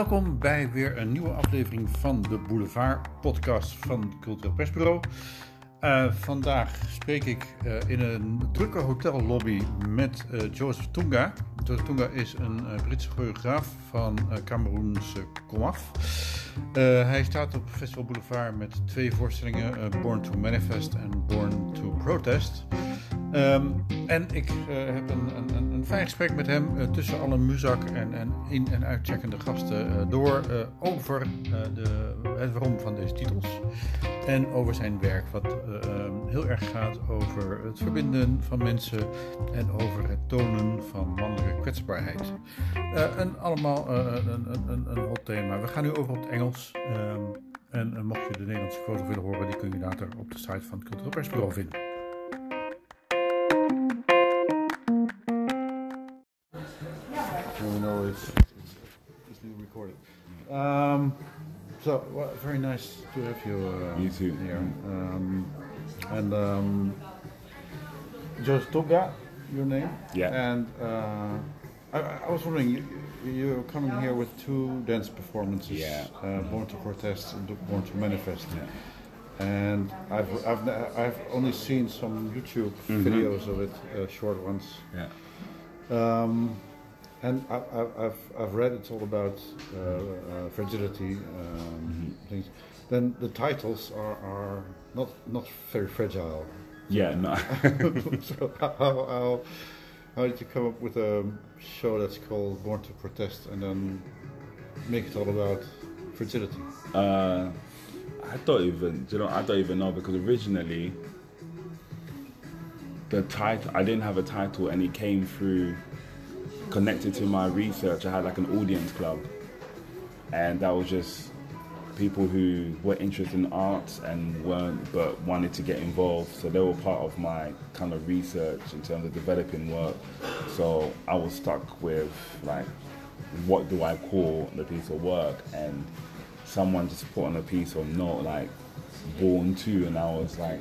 Welkom bij weer een nieuwe aflevering van de Boulevard podcast van Cultureel Persbureau. Uh, vandaag spreek ik uh, in een drukke hotellobby met uh, Joseph Tunga. Joseph Tunga is een Britse choreograaf van Cameroense komaf. hij staat op Festival Boulevard met twee voorstellingen, Born to Manifest en Born to Protest. Um, en ik heb een, een, een, fijn gesprek met hem tussen alle muzak en, en in- en uitcheckende gasten door over de, het waarom van deze titels. En over zijn werk, wat uh, heel erg gaat over het verbinden van mensen en over het tonen van mannelijke kwetsbaarheid. En allemaal een, een, een hot thema. We gaan nu over op het Engels. Um, en mocht je de Nederlandse foto willen horen, die kun je later op de site van het Cultureel Persbureau vinden. Um, So well, very nice to have you. Uh, you too. Here. Um, and um, Joseph Toonga, your name. Yeah. And uh, I, I, was wondering, you, you're coming here with two dance performances. Yeah. Uh, Born to Protest and Born to Manifest. Yeah. And I've, I've I've only seen some YouTube Mm-hmm. videos of it, uh, short ones. Yeah. Um, and I, I, I've I've read it's all about uh, uh, fragility um, things. Then the titles are, are not not very fragile. Yeah, no. so how, how how did you come up with a show that's called Born to Protest and then make it all about fragility? uh, I don't even, you know, I don't even know because originally the title, I didn't have a title and it came through connected to my research. I had like an audience club. And that was just people who were interested in arts and weren't but wanted to get involved. So they were part of my kind of research in terms of developing work. So i was stuck with like what do i call the piece of work? And someone just put on a piece of note like born to and i was like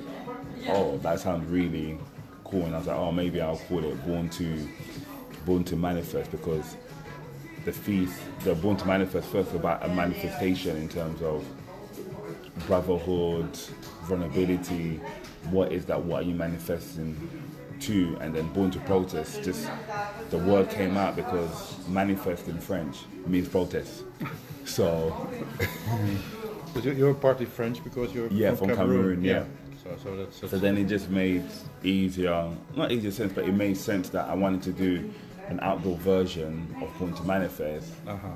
oh that sounds really cool. And i was like oh maybe i'll call it born to born to manifest because the feast, the Born to Manifest, first about a manifestation in terms of brotherhood, vulnerability, what is that, what are you manifesting to, and then Born to Protest, just the word came out because manifest in French means protest. So, But you're partly French because you're Yeah, from, from Cameroon, yeah. So, so that's, that's so then it just made easier, not easier sense, but it made sense that I wanted to do an outdoor version of Born to Manifest. uh-huh.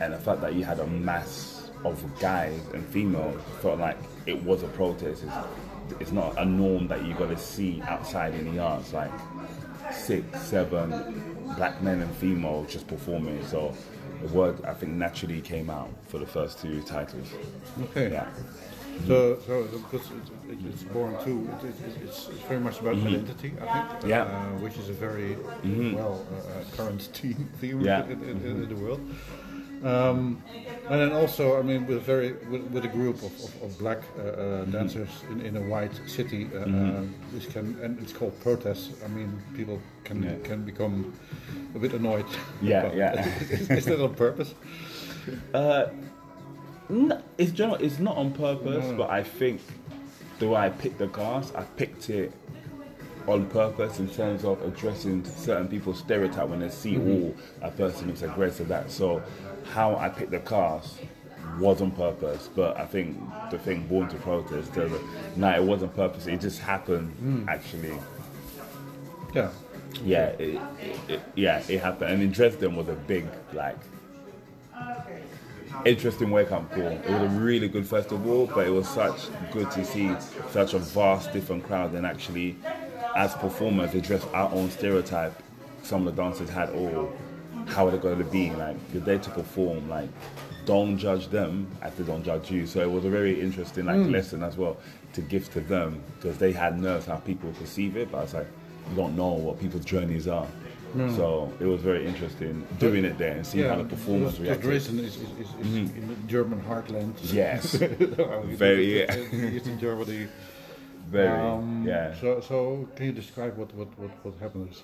and the fact that you had a mass of guys and females felt like it was a protest. It's, it's not a norm that you got to see outside in the arts, like six, seven black men and females just performing. So the word I think naturally came out for the first two titles. Okay. Yeah. So, so because it, it, it's born too, it, it, it's, it's very much about identity, I think. Mm-hmm. Yeah. Mm-hmm. Uh, which is a very well uh, uh, current theme, theme Yeah. in, in, in, the world. Um, and then also, I mean, with very with, with a group of, of, of black uh, uh, Mm-hmm. dancers in, in a white city, uh, uh, this can and it's called protest. I mean, people can Yeah. can become a bit annoyed. Yeah, yeah. is, is that on purpose? No, it's general. It's not on purpose, but I think the way I picked the cast, I picked it on purpose in terms of addressing certain people's stereotype when they see, oh, a person is aggressive. That so, how I picked the cast was on purpose, but I think the thing born to protest, the, no, it wasn't purpose. It just happened mm. actually. Yeah. Yeah, it, it, it, yeah, it happened. And in Dresden was a big like interesting wake up call. It was a really good festival, but it was such good to see such a vast different crowd and actually as performers address our own stereotype. Some of the dancers had all how are they going to be like you're there to perform like don't judge them as they don't judge you so it was a very interesting like hmm. lesson as well to give to them because they had nerves how people perceive it but I was like you don't know what people's journeys are so it was very interesting doing it there and seeing how the performers because reacted Dresden is, is, is, is in the German heartland. Yes. Very, yeah. Eastern Germany. very Um, yeah So, so can you describe what what what, what happened?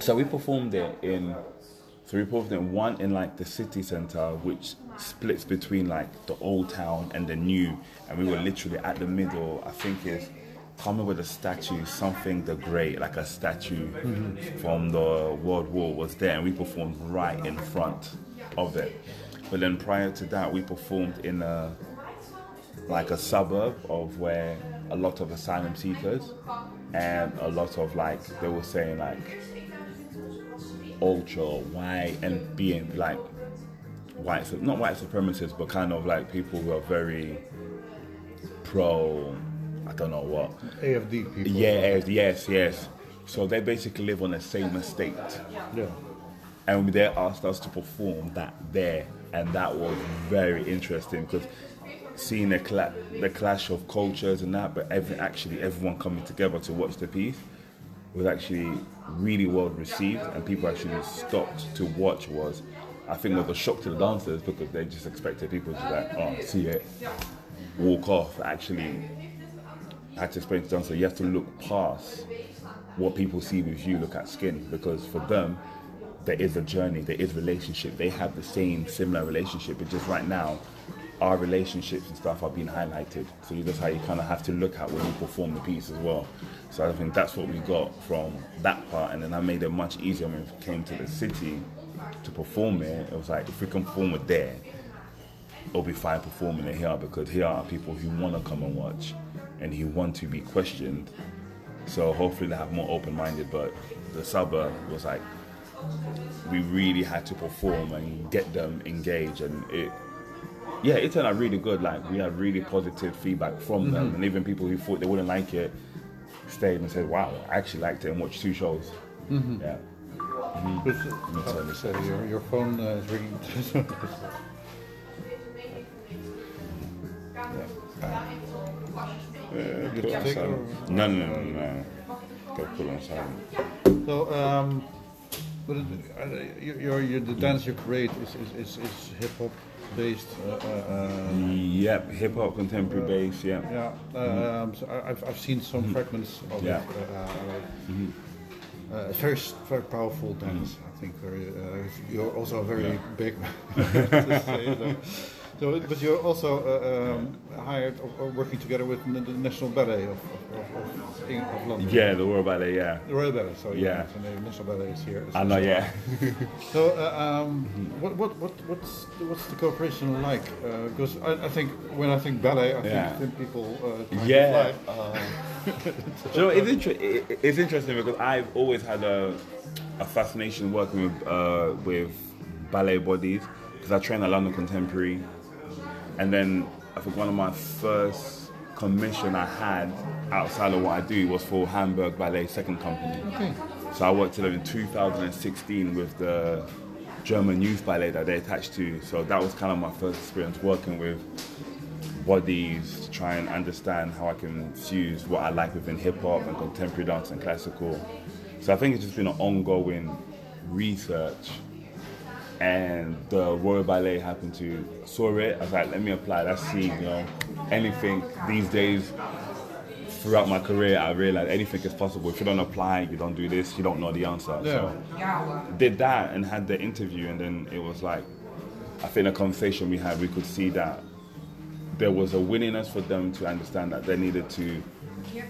So we performed it in So we performed in one in like the city center, which splits between like the old town and the new, and we were literally at the middle. I think is coming with a statue, something the great, like a statue from the World War was there, and we performed right in front of it. But then prior to that, we performed in a like a suburb of where a lot of asylum seekers and a lot of like they were saying like ultra white and being like white not white supremacists but kind of like people who are very pro I don't know what AFD people. yeah yes yes so they basically live on the same estate Yeah. and they asked us to perform that there, and that was very interesting because seeing the cla- the clash of cultures and that, but every actually everyone coming together to watch the piece was actually really well received, and people actually stopped to watch. Was I think was a shock to the dancers because they just expected people to like, oh, see it, walk off. Actually, had to explain to the so you have to look past what people see with you look at skin because for them there is a journey there is relationship. They have the same similar relationship but just right now our relationships and stuff are being highlighted. So that's how you kind of have to look at when you perform the piece as well. So i think that's what we got from that part and then i made it much easier when we came to the city to perform it. It was like if we can perform it there it'll be fine performing it here because here are people who want to come and watch and who want to be questioned so hopefully they have more open-minded. But the suburb was like we really had to perform and get them engaged, and it yeah it turned out really good. Like we had really positive feedback from them, and even people who thought they wouldn't like it stayed and said, "Wow, I actually liked it and watched two shows." Yeah. Uh, oh, sorry, your, your phone uh, is ringing. Put it silent. No, no, no, no. Go put on silent. so, um, but it, uh, your, your, the dance you create is is, is, is hip hop based. Uh, uh, uh, Yep, hip hop, contemporary bass. Yeah. yeah, um, so I, I've I've seen some fragments of Yeah. it. Uh, uh, uh, it's very very powerful dance. I think very. Uh, you're also very big. to. So, but you're also uh, um, hired or, or working together with the the National Ballet of, of, of, of, London. Yeah, the Royal Ballet. Yeah. The Royal Ballet, sorry. Yeah. So the National Ballet is here. I know. Yeah. So, uh, um, what, what, what, what's, the- what's the cooperation like? Uh, because I, I think when I think ballet, I think Yeah. then people uh, trying to Yeah. fly. Do you know, it's, inter- it- it's interesting because I've always had a, a fascination working with uh, with ballet bodies because I train at London Contemporary, and then I think one of my first commission I had outside of what I do was for Hamburg Ballet Second Company. Okay. So I worked with them in 2016 with the German youth ballet that they attached to. So that was kind of my first experience working with bodies, to try and understand how I can fuse what I like within hip hop and contemporary dance and classical. So I think it's just been an ongoing research. And the Royal Ballet happened to saw it. I was like, let me apply. Let's see, you know, anything these days. Throughout my career, I realized anything is possible. If you don't apply, you don't do this, you don't know the answer. Yeah. So did that and had the interview, and then it was like, I think the conversation we had, we could see that there was a willingness for them to understand that they needed to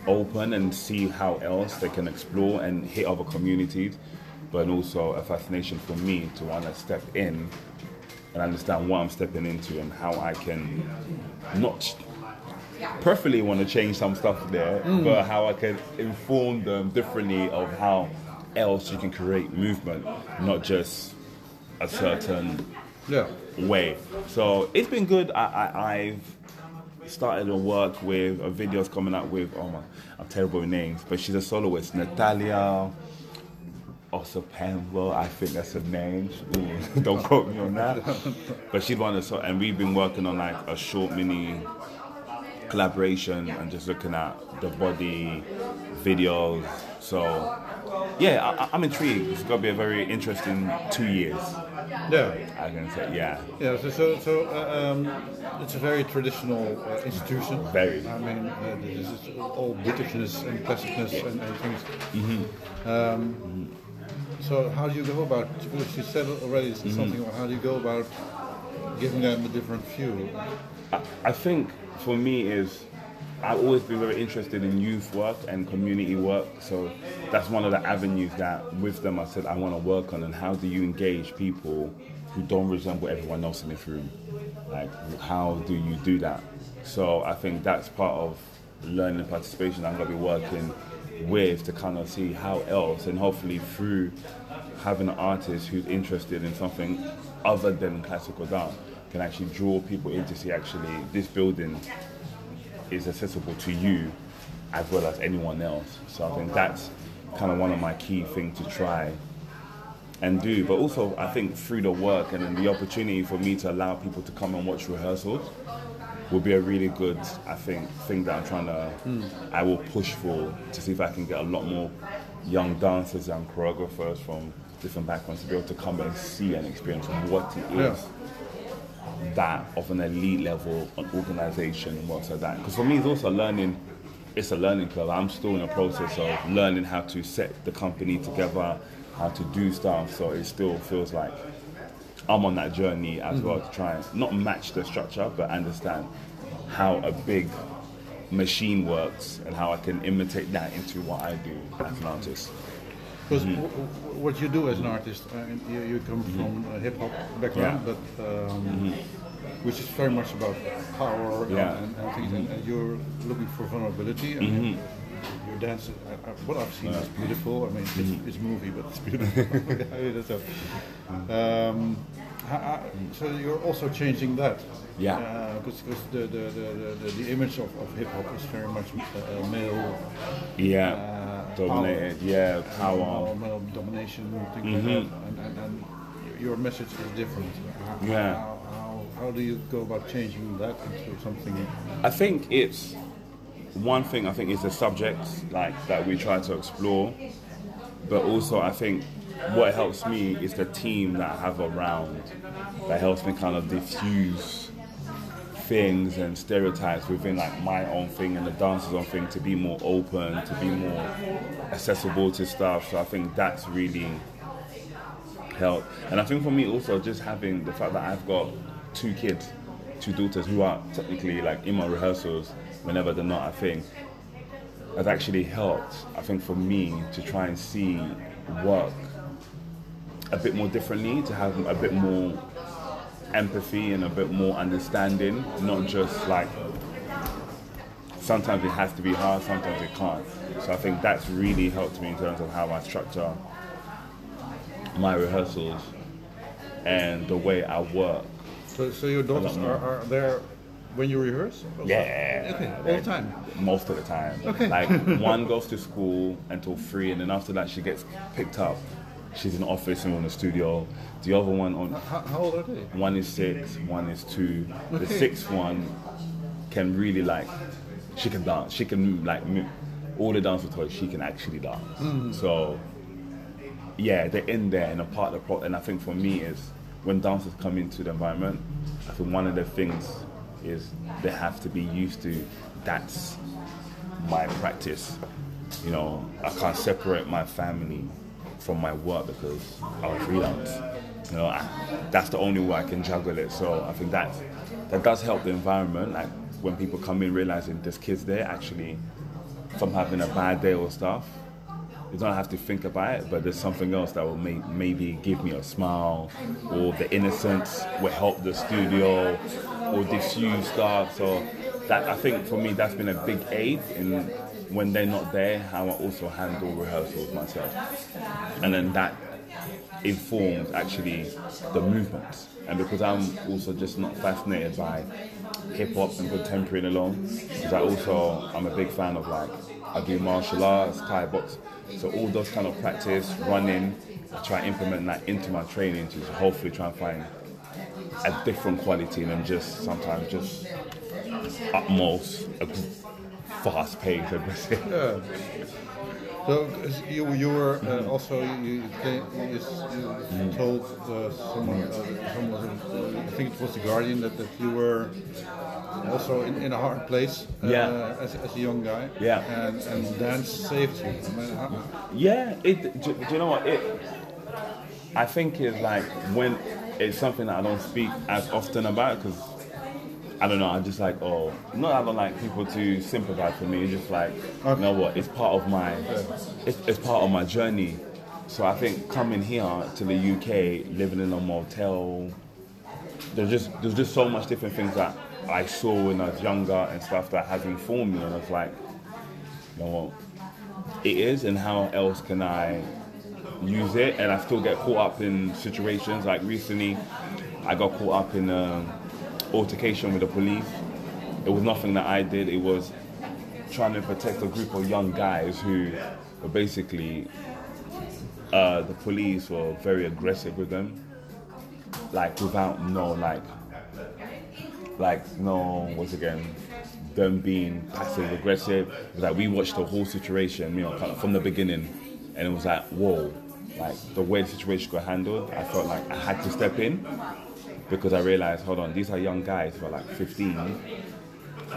open and see how else they can explore and hit other communities, but also a fascination for me to want to step in and understand what I'm stepping into and how I can not perfectly want to change some stuff there, mm. but how I can inform them differently of how else you can create movement, not just a certain Yeah. way. So it's been good. I, I, I've started to work with a videos coming up with oh my I'm terrible with names, but she's a soloist, Natalia Osopembo, I think that's her name. Ooh, don't quote me on that. But she's one of the so and we've been working on like a short mini collaboration and just looking at the body videos. So yeah, I, I'm intrigued. It's gonna be a very interesting two years. Yeah. I can say yeah. Yeah, so, so, so uh, um, it's a very traditional uh, institution. Very. I mean, uh, this is all Britishness and classicness and, and things. Um, so how do you go about? Because you said already Mm-hmm. something. about How do you go about giving them a different view? I, I think for me is I've always been very interested in youth work and community work. So that's one of the avenues that with them I said I want to work on and how do you engage people who don't resemble everyone else in this room? Like how do you do that? So I think that's part of learning and participation I'm gonna be working with to kind of see how else and hopefully through having an artist who's interested in something other than classical dance can actually draw people in to see actually this building is accessible to you as well as anyone else. So I think that's kind of one of my key things to try and do. But also, I think through the work and the opportunity for me to allow people to come and watch rehearsals will be a really good, I think, thing that I'm trying to, hmm. I will push for to see if I can get a lot more young dancers and choreographers from different backgrounds to be able to come and see and experience what it is Yeah. that of an elite level of organization and works like that. Because for me, it's also learning. It's a learning club. I'm still in the process of learning how to set the company together, how to do stuff. So it still feels like I'm on that journey as well to try and not match the structure, but understand how a big machine works and how I can imitate that into what I do as an artist. Because Mm-hmm. what you do as an artist, uh, you, you come from a hip hop background, Yeah. but um, which is very much about power Yeah. Mm-hmm. and, and things, and, and you're looking for vulnerability. I mean, your dance, uh, uh, what I've seen is beautiful. I mean, it's, Mm-hmm. it's movie, but it's beautiful. So. Um, ha- so you're also changing that. Yeah. Because the, the, the, the, the image of, of hip hop is very much uh, male. Yeah, Uh, dominated. Yeah, power. Male, male domination, things like that. And, and, and your message is different. How, Mm-hmm. Yeah. How, how, how do you go about changing that into something? I think it's one thing. I think is the subjects like that we try to explore, but also I think what helps me is the team that I have around that helps me kind of diffuse things and stereotypes within like my own thing and the dancer's own thing to be more open, to be more accessible to stuff. So I think that's really helped. And I think for me also just having the fact that I've got two kids, two daughters who are technically like in my rehearsals whenever they're not, I think has actually helped. I think for me to try and see work a bit more differently, to have a bit more empathy and a bit more understanding, not just like sometimes it has to be hard, sometimes it can't. So I think that's really helped me in terms of how I structure my rehearsals and the way I work. So, so your daughters are, are there when you rehearse? Yeah. Okay, all the time. Most of the time. Okay. Like one goes to school until three, and then after that she gets picked up. She's in the office and in the studio. The other one on How, how old are they? one is six, one is two. The Okay. sixth one can really like, she can dance. She can like move. all the dance with her. She can actually dance. Mm. So yeah, they're in there and a part of the pro. And I think for me is when dancers come into the environment, I think one of the things is they have to be used to that's my practice. You know, I can't separate my family from my work because I'm freelance. You know, I, that's the only way I can juggle it. So I think that that does help the environment. Like when people come in realizing there's kids there actually from having a bad day or stuff. You don't have to think about it, but there's something else that will may, maybe give me a smile, or the innocence will help the studio, or disused stuff. So that I think for me that's been a big aid in when they're not there, how I also handle rehearsals myself, and then that informs actually the movements. And because I'm also just not fascinated by hip hop and contemporary alone, because I also I'm a big fan of like I do martial arts, Thai box, so all those kind of practice, running, I try to implement that into my training to hopefully try and find a different quality than just sometimes just utmost fast pace aggressive. Yeah. So you you were uh, also you you, came, you, you told uh, someone uh, someone uh, I think it was the Guardian that, that you were also in, in a hard place uh, Yeah. as, as a young guy Yeah. and, and dance saved you. I mean, how, Yeah, it. Do, do you know what? It I think it's like when it's something that I don't speak as often about because I don't know. I'm just like, oh, not I don't like people to sympathize for me. It's just like, you know what? It's part of my, it's, it's part of my journey. So I think coming here to the UK, living in a motel, there's just there's just so much different things that I saw when I was younger and stuff that has informed me, and it's like, you know what? It is, and how else can I use it? And I still get caught up in situations. Like recently, I got caught up in an altercation with the police. It was nothing that I did. It was trying to protect a group of young guys who were basically uh, the police were very aggressive with them, like without no like, like no once again, them being passive aggressive. Like we watched the whole situation, you know, from the beginning, and it was like whoa, like the way the situation got handled. I felt like I had to step in because I realized, hold on, these are young guys who are like 15.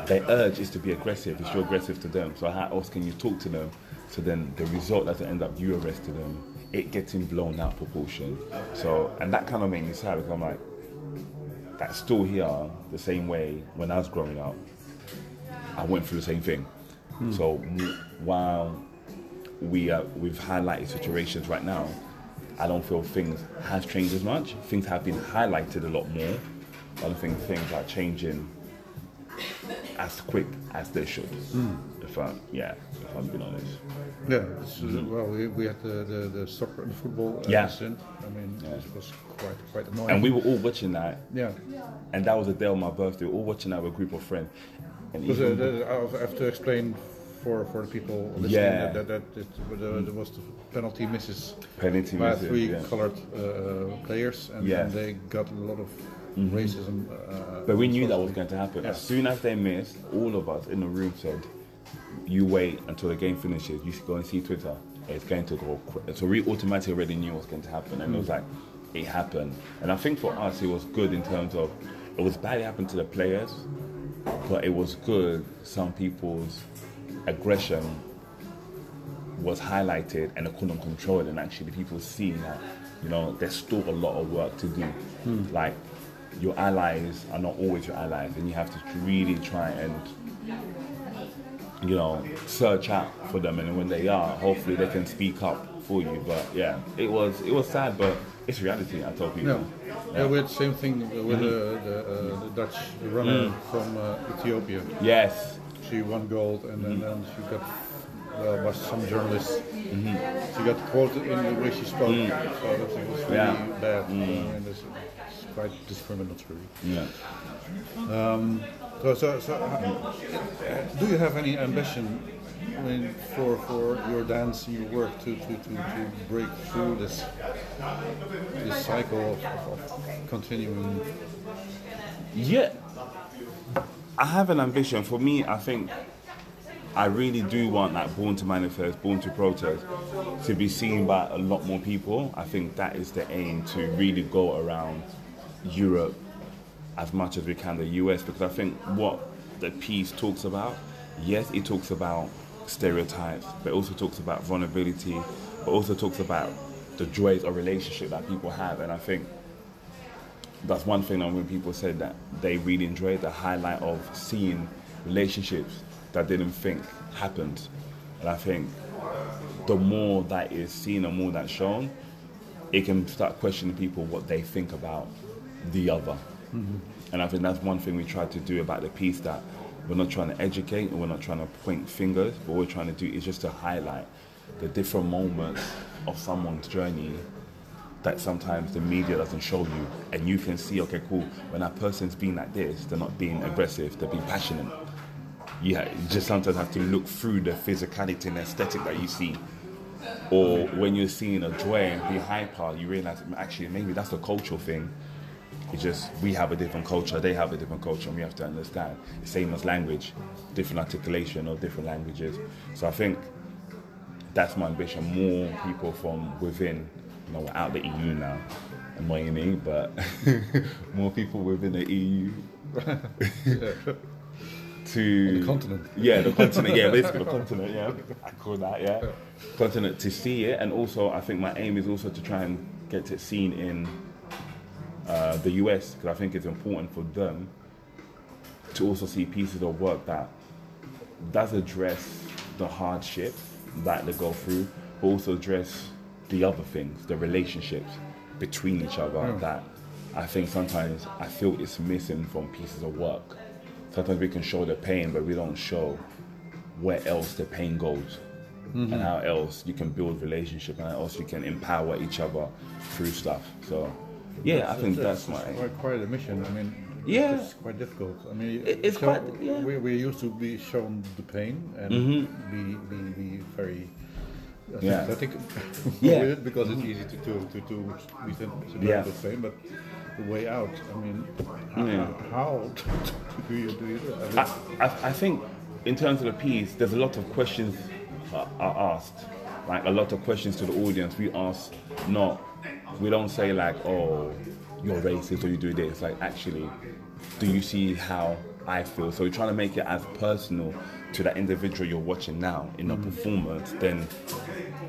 Their urge is to be aggressive. If you're aggressive to them, so how else can you talk to them? So then the result doesn't end up you arresting them it getting blown out proportion. So, and that kind of made me sad because I'm like, that's still here the same way when I was growing up. I went through the same thing. Mm. So while we uh, we've highlighted situations right now, I don't feel things has changed as much. Things have been highlighted a lot more. I don't think things are changing as quick as they should. Mm. If I, yeah, if I'm being honest. Yeah, mm-hmm. well, we, we had the, the, the soccer and the football. Uh, yeah. Incident. I mean, yeah. it was quite quite annoying. And we were all watching that. Yeah. And that was the day of my birthday. We were all watching that with a group of friends. And because uh, I have to explain for, for the people listening yeah. that, that, that was the penalty misses penalty by misses, three yeah. colored uh, players, and, yeah. and, they got a lot of mm-hmm. racism. Uh, but we knew that was going to happen. As soon as they missed, all of us in the room said, "You wait until the game finishes. You should go and see Twitter. It's going to go." Quick. So we automatically already knew what was going to happen, and mm. it was mm. like it happened. And I think for us, it was good in terms of it was bad it happened to the players, but it was good. Some people's aggression was highlighted and they couldn't control it, and actually the people see that you know there's still a lot of work to do. Mm. Like your allies are not always your allies, and you have to really try and you know search out for them, and when they are, hopefully they can speak up for you. But yeah, it was it was sad, but it's reality. I told people. Yeah, yeah. yeah we had the same thing with mm-hmm. uh, the, uh, the, Dutch runner mm. from uh, Ethiopia. Yes. She won gold, and mm-hmm. then she got well, was some journalists. Mm-hmm. She got quoted in the way she spoke, mm. so that was really yeah. bad. Mm quite discriminatory. Yeah. Um, so, so, so uh, do you have any ambition I mean, for for your dance, and your work to, to, to, to break through this this cycle of, of continuing? Yeah, I have an ambition. For me, I think I really do want that Born to Manifest, Born to Protest to be seen by a lot more people. I think that is the aim to really go around Europe as much as we can the US because I think what the piece talks about, yes, it talks about stereotypes, but also talks about vulnerability, but also talks about the joys of relationship that people have. And I think that's one thing that when people said that they really enjoyed the highlight of seeing relationships that didn't think happened. And I think the more that is seen and more that's shown, it can start questioning people what they think about the other. Mm-hmm. And I think that's one thing we try to do about the piece that we're not trying to educate and we're not trying to point fingers, but what we're trying to do is just to highlight the different moments of someone's journey that sometimes the media doesn't show you. And you can see, okay, cool, when that person's being like this, they're not being aggressive, they're being passionate. Yeah, you just sometimes have to look through the physicality and aesthetic that you see. Or when you're seeing a and be hyper, you realize actually maybe that's a cultural thing it's just we have a different culture, they have a different culture, and we have to understand. The same as language, different articulation of different languages. So I think that's my ambition. More people from within, know, we're out the EU now, annoyingly, but more people within the EU. to the continent. Yeah, the continent. Yeah, basically the continent. Yeah, I call that. Yeah, continent to see it, and also I think my aim is also to try and get it seen in uh, the US because I think it's important for them to also see pieces of work that does address the hardship that they go through, but also address the other things, the relationships between each other Mm. that I think sometimes I feel it's missing from pieces of work. Sometimes we can show the pain, but we don't show where else the pain goes and how else you can build relationship and how else you can empower each other through stuff. So, yeah, I think that's my. quite, quite a mission. I mean, Yeah. it's quite difficult. I mean, It- it's so quite- yeah. we, we're used to be shown the pain and Mhm. be, be, be very uh, Yeah. sympathetic Yeah. with it because it's easy to to to, to be sympathetic Yeah. with pain, but the way out. I mean, Yeah. how do you do it? I I, I, I think in terms of the piece, there's a lot of questions are, are asked. Like a lot of questions to the audience. We ask not, we don't say like, oh, you're racist or you do this. Like actually, do you see how I feel? So we're trying to make it as personal to that individual you're watching now in a performance than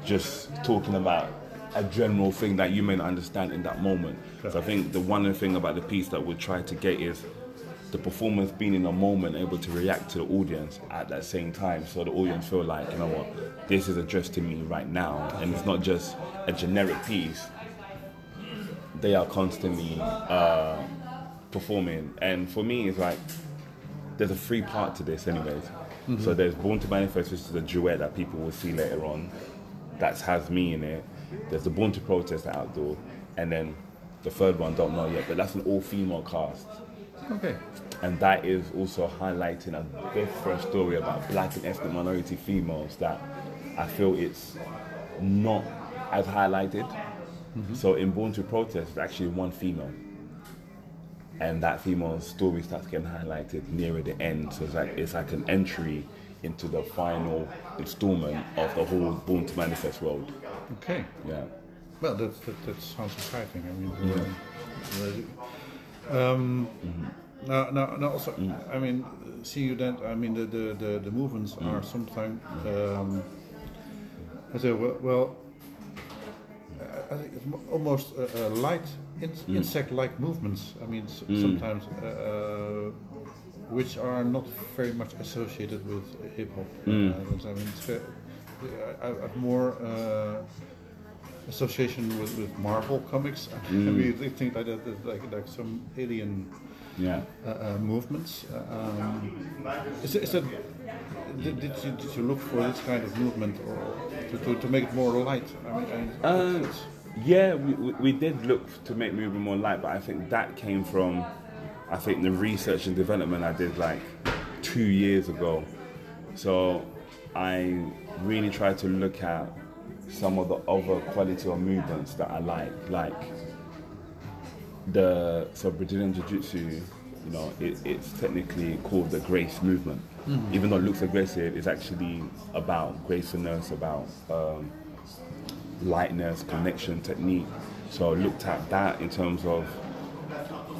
just talking about a general thing that you may not understand in that moment. So I think the one thing about the piece that we try to get is the performance being in a moment able to react to the audience at that same time. So the audience feel like you know what this is addressed to me right now. And it's not just a generic piece. They are constantly uh, performing. And for me it's like there's a free part to this anyways so there's born to manifest which is a duet that people will see later on that has me in it there's the born to protest outdoor and then the third one don't know yet but that's an all female cast okay. and that is also highlighting a different story about black and ethnic minority females that I feel it's not as highlighted. Mm-hmm. So in Born to Protest, it's actually one female. And that female's story starts getting highlighted nearer the end. So it's like it's like an entry into the final installment of the whole Born to Manifest world. Okay. Yeah. Well, that, that, that sounds exciting. I mean, uh, um, now, now, now also, I mean, see you then. I mean, the the, the, the movements are sometimes. Um, I say, well, well I think it's almost uh, uh, light in, insect-like movements. I mean, s- sometimes uh, which are not very much associated with hip hop. Uh, I mean, I, have more. Uh, association with, with Marvel comics. I mean, they think that like like some alien Yeah. uh, uh, movements. Uh, um, is, it- is that did, did you did you look for this kind of movement or to, to, to make it more light? I mean, yeah, we, we, we did look to make movement more light, but I think that came from, I think the research and development I did like two years ago. So I really tried to look at some of the other quality of movements that I like, like the so Brazilian Jiu Jitsu, you know, it, it's technically called the grace movement. Even though it looks aggressive, it's actually about grace and gracefulness, about um, lightness, connection, technique. So I looked at that in terms of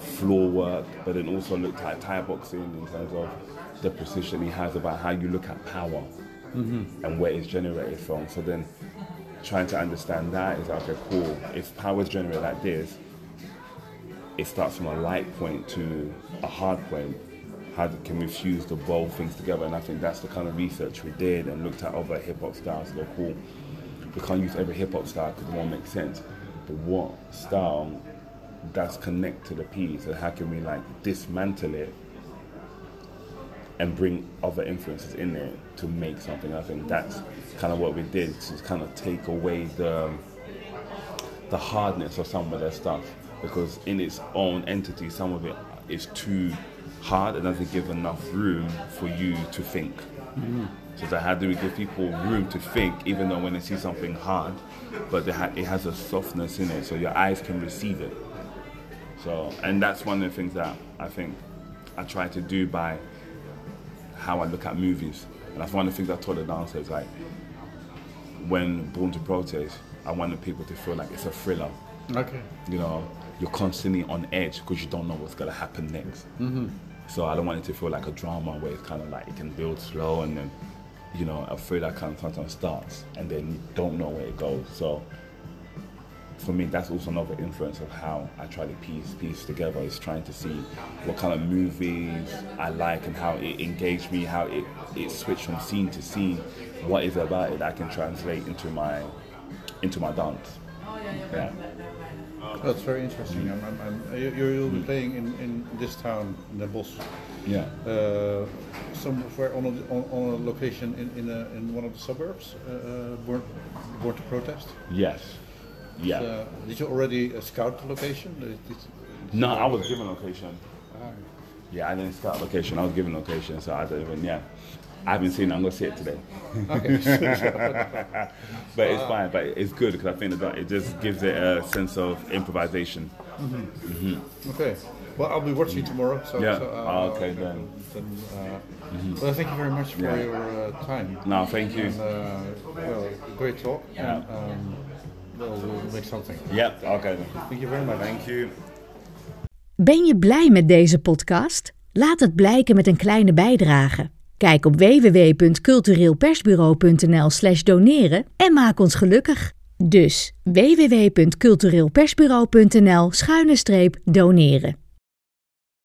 floor work, but then also looked at Thai boxing in terms of the precision he has about how you look at power mm-hmm. and where it's generated from. So then trying to understand that is okay, cool. If power is generated like this, it starts from a light point to a hard point. How can we fuse the both things together? And I think that's the kind of research we did and looked at other hip hop styles. Go cool. We can't use every hip hop style because it won't make sense. But what style does connect to the piece, and how can we like dismantle it and bring other influences in there to make something? I think that's kind of what we did to kind of take away the the hardness of some of their stuff because in its own entity, some of it is too hard and doesn't give enough room for you to think. Mm-hmm. So that how do we give people room to think, even though when they see something hard, but they ha- it has a softness in it, so your eyes can receive it. So, and that's one of the things that I think I try to do by how I look at movies. And that's one of the things I told the dancers, like when Born to Protest, I wanted people to feel like it's a thriller. okay. You know, you're constantly on edge because you don't know what's gonna happen next. Mm-hmm. So I don't want it to feel like a drama where it's kind of like it can build slow and then, you know, a thriller kind of sometimes starts and then you don't know where it goes. So for me, that's also another influence of how I try to piece piece together. Is trying to see what kind of movies I like and how it engaged me, how it it switched from scene to scene. What is about it I can translate into my into my dance? Yeah. That's very interesting. I'm, I'm, I'm, you, you'll be playing in, in this town, Den Bosch, Yeah. uh, somewhere on a, on, on a location in, in, a, in one of the suburbs, uh, uh, born, born to protest. Yes. Yeah. Uh, did you already uh, scout the location? Did- did- no, I was given location. Ah, Yeah, I didn't scout location. I was given location, so I don't even. Yeah. I haven't seen it. I'm gonna see it today. but it's fine. But it's good because I think it just gives it a sense of improvisation. Okay. Well, I'll be watching tomorrow. So, Yeah. so, uh, Ah, okay, then. then uh, Well, thank you very much for Yeah. your uh, time. No, thank you. And, uh, well, great talk. Yeah. And, um, well, we'll make something. Yep. Okay. then. Thank you very much. Thank you. Ben je blij met deze podcast? Laat het blijken met een kleine bijdrage. Kijk op www.cultureelpersbureau.nl/slash doneren en maak ons gelukkig. Dus www.cultureelpersbureau.nl-doneren.